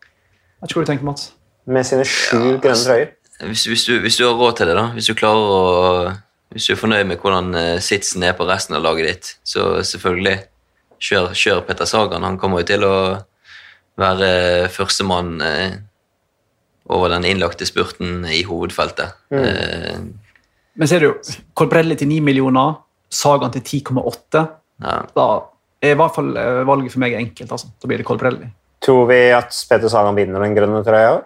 [SPEAKER 3] Jeg vet ikke hva du tenker, Mats.
[SPEAKER 1] med sine sju
[SPEAKER 2] Ja,
[SPEAKER 1] grønne trøyer.
[SPEAKER 2] hvis, hvis, du, hvis du har råd til det, da, hvis du klarer å Hvis du er fornøyd med hvordan eh, sitsen er på resten av laget ditt, så selvfølgelig kjør, kjør Petter Sagan. Han kommer jo til å være førstemann eh, over den innlagte spurten i hovedfeltet. Eh,
[SPEAKER 3] Men ser du, Kolbrelli Colbrelli til 9 millioner, Sagan til 10,8.
[SPEAKER 2] ja.
[SPEAKER 3] Da er i hvert fall eh, valget for meg enkelt. altså. Da blir det Colbrelli.
[SPEAKER 1] Tror vi at Peter Sagan vinner den grønne trøya i år?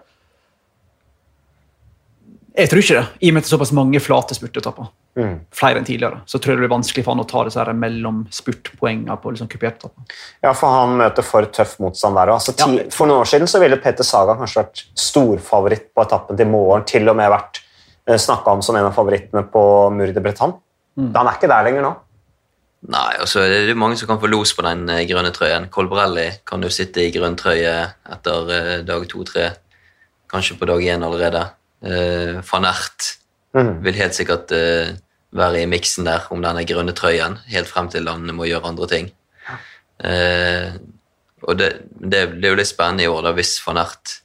[SPEAKER 3] Jeg tror ikke det, i og med at det er såpass mange flate spurtetapper.
[SPEAKER 1] Mm.
[SPEAKER 3] Flere enn tidligere. Så tror jeg det blir vanskelig for han å ta disse mellomspurtpoengene på liksom kuperte etapper.
[SPEAKER 1] Ja, for han møter for tøff motstand der òg. Altså,
[SPEAKER 3] Ja.
[SPEAKER 1] For noen år siden så ville Peter Saga kanskje vært storfavoritt på etappen til morgen. Til og med vært eh, snakka om som en av favorittene på Mur de Bretagne.
[SPEAKER 3] Mm.
[SPEAKER 1] Han er ikke der lenger nå.
[SPEAKER 2] Nei, og så er det mange som kan få los på den eh, grønne trøyen. Colbrelli kan jo sitte i grønn trøye etter eh, dag to-tre. Kanskje på dag én allerede. Eh, Van Ert
[SPEAKER 1] mm.
[SPEAKER 2] vil helt sikkert eh, være i miksen der om denne grønne trøyen, helt frem til han må gjøre andre ting. Eh, og det, det, det er jo litt spennende i år, da, hvis van Ert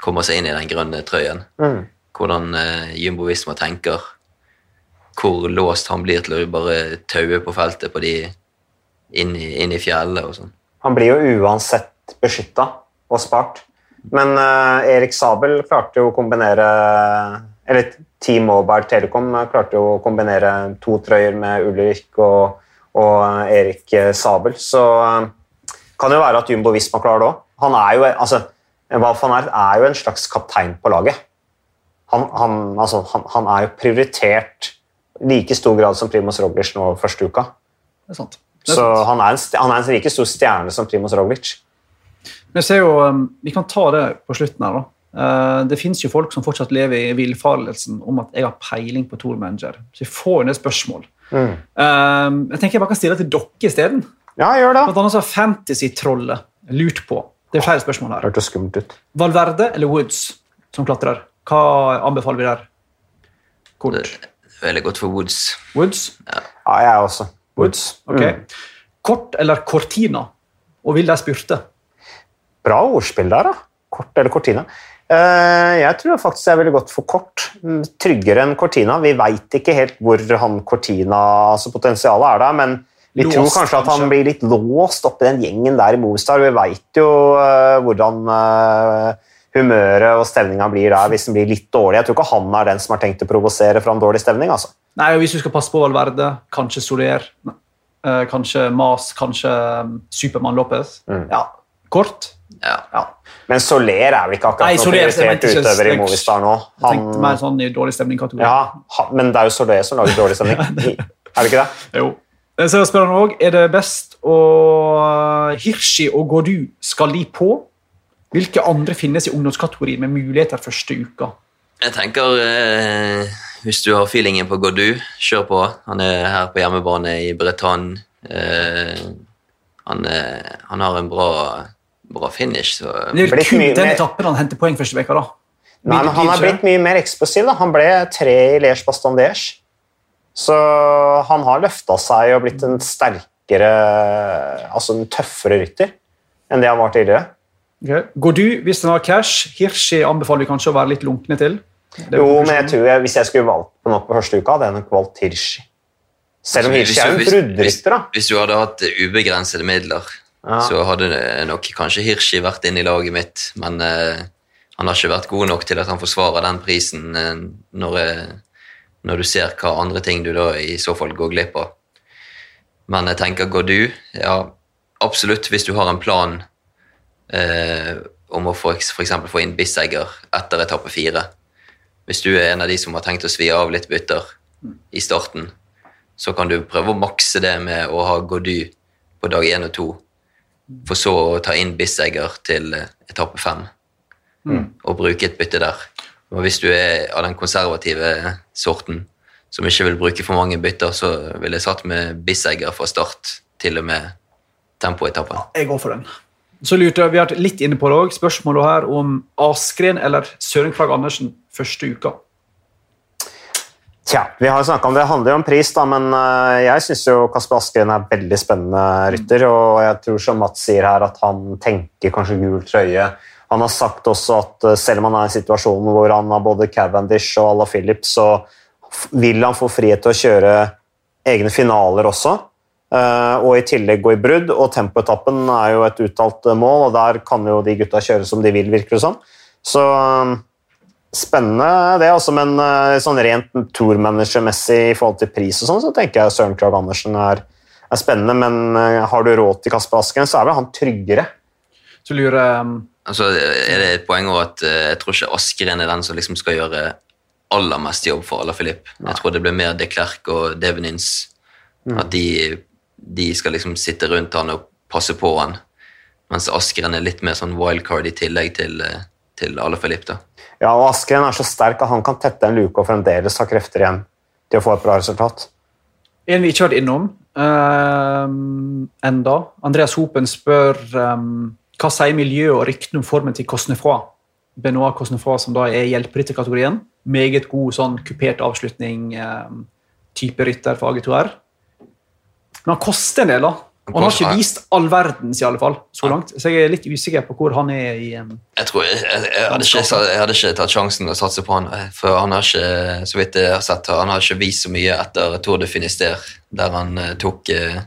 [SPEAKER 2] kommer seg inn i den grønne trøyen.
[SPEAKER 1] Mm.
[SPEAKER 2] Hvordan eh, Jumbo Visma tenker. Hvor låst han blir til å bare taue på feltet på de inn i, inn i fjellet og sånn.
[SPEAKER 1] Han blir jo uansett beskytta og spart. Men eh, Erik Sabel klarte jo å kombinere Eller Team Mobile Telekom eh, klarte jo å kombinere to trøyer med Ulrik og, og eh, Erik Sabel. Så kan jo være at Jumbo Visma klarer det òg. Han er jo altså, van Aert er jo en slags kaptein på laget. Han, han, altså, han, han er jo prioritert like stor grad som Primoz Roglic nå første uka.
[SPEAKER 3] Det er sant. Det er
[SPEAKER 1] Så han er, en, han er en like stor stjerne som Primoz Roglic.
[SPEAKER 3] Men jeg ser jo, um, Vi kan ta det på slutten her. da. Eh, det finnes jo folk som fortsatt lever i villfarelsen om at jeg har peiling på Tour Manager. Så jeg får jo en del spørsmål.
[SPEAKER 1] Mm.
[SPEAKER 3] Eh, jeg tenker jeg bare kan stille til dere isteden.
[SPEAKER 1] Ja, gjør det.
[SPEAKER 3] Blant annet har Fantasy-trollet lurt på. Det er flere spørsmål her.
[SPEAKER 1] Hørtes skummelt ut.
[SPEAKER 3] Valverde eller Woods som klatrer? Hva anbefaler vi der? Kort.
[SPEAKER 2] Det er veldig godt for Woods.
[SPEAKER 3] Woods?
[SPEAKER 1] Ja, jeg også. Woods.
[SPEAKER 3] Ok.
[SPEAKER 1] Mm.
[SPEAKER 3] Kort eller Cortina? Og vil de spurte?
[SPEAKER 1] Bra ordspill der, da. Kort eller Cortina. Eh, jeg tror faktisk jeg ville gått for kort. Mm, Tryggere enn Cortina. Vi veit ikke helt hvor han Cortina altså Potensialet er der, men vi
[SPEAKER 3] Låst,
[SPEAKER 1] tror kanskje at han blir litt låst oppi den gjengen der i Movistar. Vi veit jo uh, hvordan uh, humøret og stemninga blir der hvis den blir litt dårlig. Jeg tror ikke han er den som har tenkt å provosere fram dårlig stemning. altså.
[SPEAKER 3] Nei, og Hvis du skal passe på Valverde, kanskje Soler, uh, kanskje Mas, kanskje um, Supermann Lopez.
[SPEAKER 1] Mm.
[SPEAKER 3] Ja, kort.
[SPEAKER 2] Ja.
[SPEAKER 3] Ja.
[SPEAKER 1] Men Soler er vel ikke akkurat noen prioritert utøver i
[SPEAKER 3] jeg-
[SPEAKER 1] Movistar nå.
[SPEAKER 3] Jeg tenkte mer sånn i dårlig stemning-kategori.
[SPEAKER 1] ja, han- men det er jo Soler som lager dårlig stemning. er det ikke det?
[SPEAKER 3] Jo. Så spør han også, Er det best å Hirschi og Gordu, skal de på? Hvilke andre finnes i ungdomskategorien med muligheter første uka?
[SPEAKER 2] Jeg tenker eh, Hvis du har feelingen på Godu, kjør på. Han er her på hjemmebane i Bretagne. Eh, han, eh, han har en bra, bra finish, så
[SPEAKER 3] Det er
[SPEAKER 1] mye
[SPEAKER 3] den etappen han henter poeng første veka da.
[SPEAKER 1] Nei, men Han
[SPEAKER 3] har
[SPEAKER 1] blitt mye mer eksplosiv. da. Han ble tre i Liège Baston Så han har løfta seg og blitt en sterkere, altså en tøffere rytter enn det han var tidligere.
[SPEAKER 3] Går du, hvis den har cash. Hirschi anbefaler vi kanskje å være litt lunkne til.
[SPEAKER 1] Jo, men jeg tror jeg, hvis jeg skulle valgt på noe på første uka, hadde jeg nok valgt Hirschi. Selv om Hirschi er
[SPEAKER 2] du-
[SPEAKER 1] en
[SPEAKER 2] hvis-
[SPEAKER 1] bruddrytter, da.
[SPEAKER 2] Hvis du hadde hatt ubegrensede midler,
[SPEAKER 1] Ja.
[SPEAKER 2] så hadde nok kanskje Hirschi vært inne i laget mitt, men eh, han har ikke vært god nok til at han forsvarer den prisen eh, når, eh, når du ser hva andre ting du da i så fall går glipp av. Men jeg tenker, går du? Ja, absolutt, hvis du har en plan eh, om å eksempel få inn Bissegger etter etappe fire. Hvis du er en av de som har tenkt å svi av litt bytter i starten, så kan du prøve å makse det med å ha Godu på dag én og to, for så å ta inn Bissegger til eh, etappe fem og bruke et bytte der. Og hvis du er av den konservative sorten som ikke vil bruke for mange bytter, så ville jeg satt med Bissegger fra start til og med tempoetappen.
[SPEAKER 3] Jeg går for den. Så lurte jeg, Vi har vært litt inne på det òg. spørsmålet her om Askren eller Søren Krag Andersen første uka.
[SPEAKER 1] Tja, vi har jo snakket om det. Det handler jo om pris, da, men eh, jeg syns Kasper Askeren er veldig spennende rytter. Og jeg tror som Mats sier her, at han tenker kanskje gul trøye. Han har sagt også at eh, selv om han er i en situasjon hvor han har både Cavendish og Ala Phillips, så vil han få frihet til å kjøre egne finaler også. Eh, og i tillegg gå i brudd. Og tempoetappen er jo et uttalt mål, og der kan jo de gutta kjøre som de vil, virker det som. Så eh, Spennende det, også, men eh, sånn rent tourmanagermessig i forhold til pris og sånn, så tenker jeg Søren Krag Andersen er, er spennende, men eh, har du råd til Kasper Asken, så er vel han tryggere.
[SPEAKER 3] Så lurer jeg um,
[SPEAKER 2] Altså, er det et poeng at eh, jeg tror ikke Askeren er den som liksom skal gjøre aller mest jobb for Ala Filip. Jeg tror det blir mer de Klerk og Devenins. At de, de skal liksom sitte rundt han og passe på han. Mens Askeren er litt mer sånn wildcard i tillegg til, til Ala Filip. da.
[SPEAKER 1] Ja, og Askren er så sterk at han kan tette en luke og fremdeles ha krefter igjen til å få et bra resultat.
[SPEAKER 3] En vi ikke har vært innom um, enda. Andreas Hopen spør um, hva sier miljøet og ryktene om formen til Cosnefroy? Benoit Cosnefroy, som da er hjelperytterkategorien. Meget god sånn kupert avslutning, um, type rytter for AG2R. Men han koster en del, da. Og han har ikke vist all verdens, i alle fall, så langt. Så jeg er litt usikker på hvor han er i um,
[SPEAKER 2] Jeg tror jeg, jeg, jeg, hadde ikke, jeg hadde ikke tatt sjansen å satse på han, eh, for han har ikke så vidt jeg har sett, han har ikke vist så mye etter Tour de Finister, der han eh, tok eh,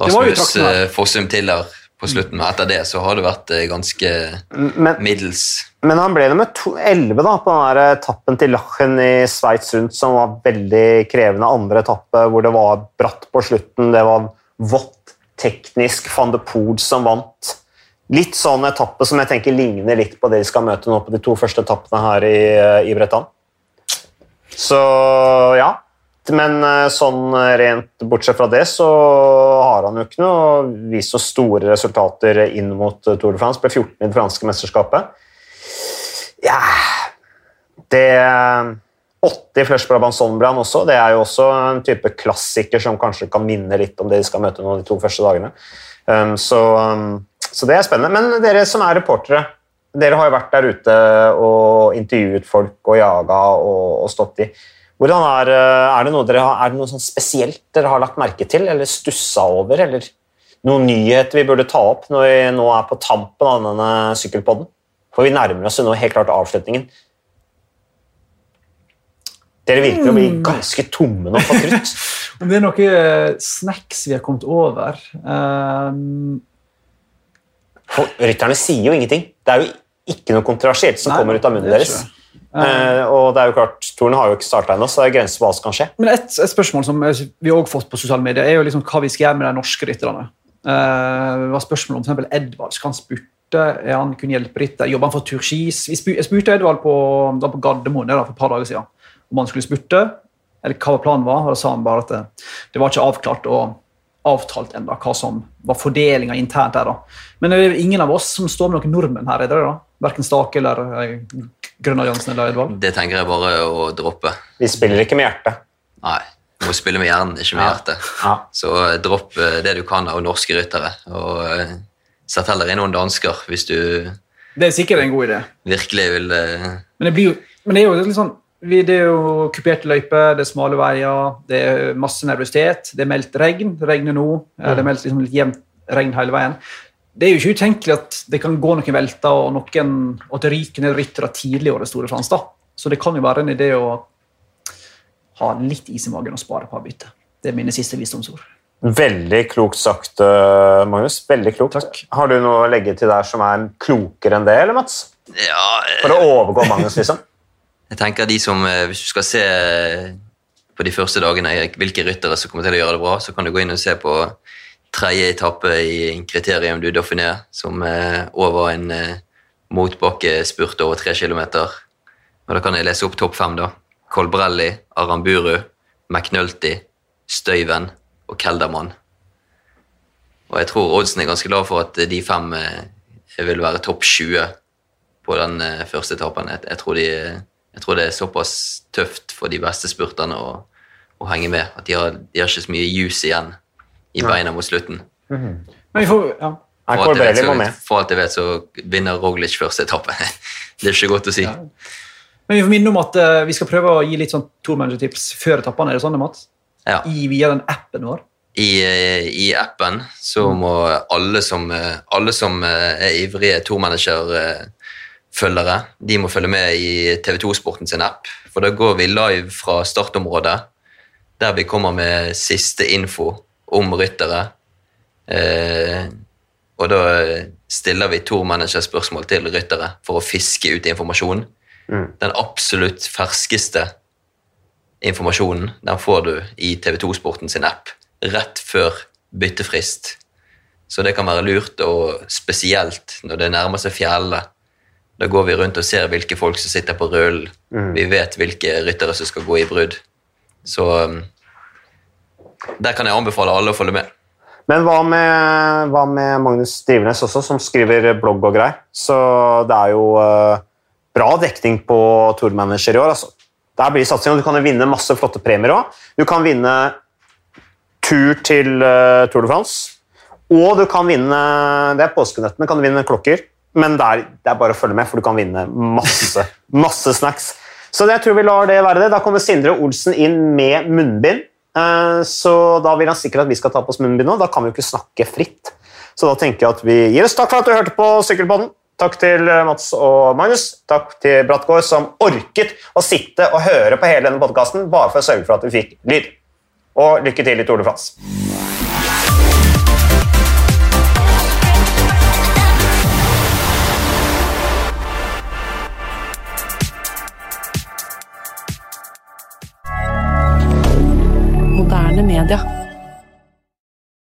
[SPEAKER 2] Rasmus Fossum Tiller på slutten, men etter det så har det vært ganske
[SPEAKER 1] Men,
[SPEAKER 2] middels.
[SPEAKER 1] men han ble nummer to- 11 da, på den der etappen til Lachen i Sveits rundt, som var veldig krevende. Andre etappe hvor det var bratt på slutten, det var vått, teknisk, van de Poel som vant. Litt sånn etappe som jeg tenker ligner litt på det de skal møte nå på de to første etappene her i, i Bretagne. Så ja. Men eh, sånn rent bortsett fra det, så har han jo ikke noe vist så store resultater inn mot eh, Tour de France. Ble 14 i det franske mesterskapet. Ja Det 80 Flush Brabant ble også. Det er jo også en type klassiker som kanskje kan minne litt om det de skal møte nå de to første dagene. Um, så, um, så det er spennende. Men dere som er reportere, dere har jo vært der ute og intervjuet folk og jaga og, og stått i. Hvordan er, uh, er det noe dere har, er det noe sånn spesielt dere har lagt merke til eller stussa over? Eller noen nyheter vi burde ta opp når vi nå er på tampen av denne sykkelpodden? For vi nærmer oss jo nå helt klart avslutningen. Dere virker å bli ganske tomme nå for krutt.
[SPEAKER 3] Om det er noe eh, snacks vi har kommet over um,
[SPEAKER 1] Rytterne sier jo ingenting. Det er jo ikke noe kontroversielt som
[SPEAKER 3] Nei,
[SPEAKER 1] kommer ut av munnen
[SPEAKER 3] er
[SPEAKER 1] deres. Eh, og det er jo klart, Toren har jo ikke starta ennå, så det er grenser for hva som kan skje.
[SPEAKER 3] Men et, et spørsmål som vi har fått på sosiale medier, er jo liksom hva vi skal gjøre med de norske rytterne. Uh, det var spørsmål om eksempel Edvard skal han spurte er han kunne hjelpe rytter. Jobber han for Turkis? Jeg spurte Edvald på, på Gardermoen da, for et par dager siden om han skulle spurte, eller hva planen var. og Da sa han bare at det, det var ikke avklart og avtalt ennå hva som var fordelinga internt der. da. Men det er ingen av oss som står med noen nordmenn her. er det da? Verken Stake eller eh, Grønn Alliansen eller Edvald.
[SPEAKER 2] Det tenker jeg bare å droppe.
[SPEAKER 1] Vi spiller ikke med hjertet.
[SPEAKER 2] Nei, du må spille med hjernen, ikke med
[SPEAKER 1] Ja.
[SPEAKER 2] hjertet.
[SPEAKER 1] Ja.
[SPEAKER 2] Så eh, dropp eh, det du kan av norske ryttere, og sett heller inn noen dansker hvis du
[SPEAKER 3] Det er sikkert en god idé.
[SPEAKER 2] virkelig vil
[SPEAKER 3] Men det, blir jo, men det er jo litt sånn Det er jo kuperte løyper, det er smale veier, det er masse nervøsitet. Det er meldt regn. Det regner nå. eh, Det er meldt liksom litt jevnt regn hele veien. Det er jo ikke utenkelig at det kan gå noen velter og noen at det ryker ned ryttere tidlig i året Store Frans. da. Så det kan jo være en idé å ha litt is i magen og spare på bytte. Det er mine siste visdomsord.
[SPEAKER 1] Veldig klokt sagt, eh, Magnus. Veldig klokt.
[SPEAKER 3] Takk.
[SPEAKER 1] Har du noe å legge til der som er klokere enn det, eller Mats?
[SPEAKER 2] Ja, eh,
[SPEAKER 1] For å overgå Magnus, liksom?
[SPEAKER 2] Jeg tenker de som eh, Hvis du skal se på de første dagene hvilke ryttere som kommer til å gjøre det bra, så kan du gå inn og se på tredje etappe i kriterium du Dauphiné, som er over en eh, motbakkespurt over tre kilometer. Og da kan jeg lese opp topp fem, da. Colbrelli, Aramburu, McNulty, Støyven og Keldermann. Og jeg tror oddsen er ganske glad for at de fem eh, vil være topp 20 på den eh, første etappen. Jeg, tror de, jeg tror det er såpass tøft for de beste spurterne å, å henge med. At de har, de har ikke så mye juice igjen i beina mot slutten.
[SPEAKER 3] Men vi får, ja.
[SPEAKER 2] For alt, jeg vet, så, for alt jeg vet, så vinner Roglic første etappe. det er ikke godt å si.
[SPEAKER 3] Ja. Men vi får minne om at uh, vi skal prøve å gi litt sånn tourmanager-tips før etappene. Er det sånn, Mats?
[SPEAKER 2] Ja.
[SPEAKER 3] I, via den appen vår.
[SPEAKER 2] I, eh, I appen så må alle som, eh, alle som er ivrige tourmanager-følgere, de må følge med i TV2 Sporten sin app. For da går vi live fra startområdet, der vi kommer med siste info om ryttere. Eh, og da stiller vi tourmanager-spørsmål til ryttere for å fiske ut informasjon. Den absolutt ferskeste informasjonen den får du i TV2 Sporten sin app rett før byttefrist. Så det kan være lurt, og spesielt når det nærmer seg fjellene. Da går vi rundt og ser hvilke folk som sitter på rullen. Vi vet hvilke ryttere som skal gå i brudd. Så um, der kan jeg anbefale alle å følge med.
[SPEAKER 1] Men hva med, hva med Magnus Drivenes også, som skriver blogg og greier? Så det er jo uh, bra dekning på Tourmanager i år. altså. Der blir satsing, og Du kan jo vinne masse flotte premier òg. Du kan vinne tur til uh, Tour de France. Og du kan vinne det er påskenøttene, kan du vinne klokker. Men det er, det er bare å følge med, for du kan vinne masse, masse snacks. Så jeg tror vi lar det være det. Da kommer Sindre Olsen inn med munnbind. Eh, Så da vil han sikkert at vi skal ta på oss munnbind nå. Da kan vi jo ikke snakke fritt. Så da tenker jeg at vi gir oss takk for at du hørte på Sykkelpodden. Takk til eh, Mats og Magnus. Takk til Brattgaard, som orket å sitte og høre på hele denne podkasten bare for å sørge for at vi fikk lyd. Og lykke til i Tour de France.
[SPEAKER 4] Moderne media.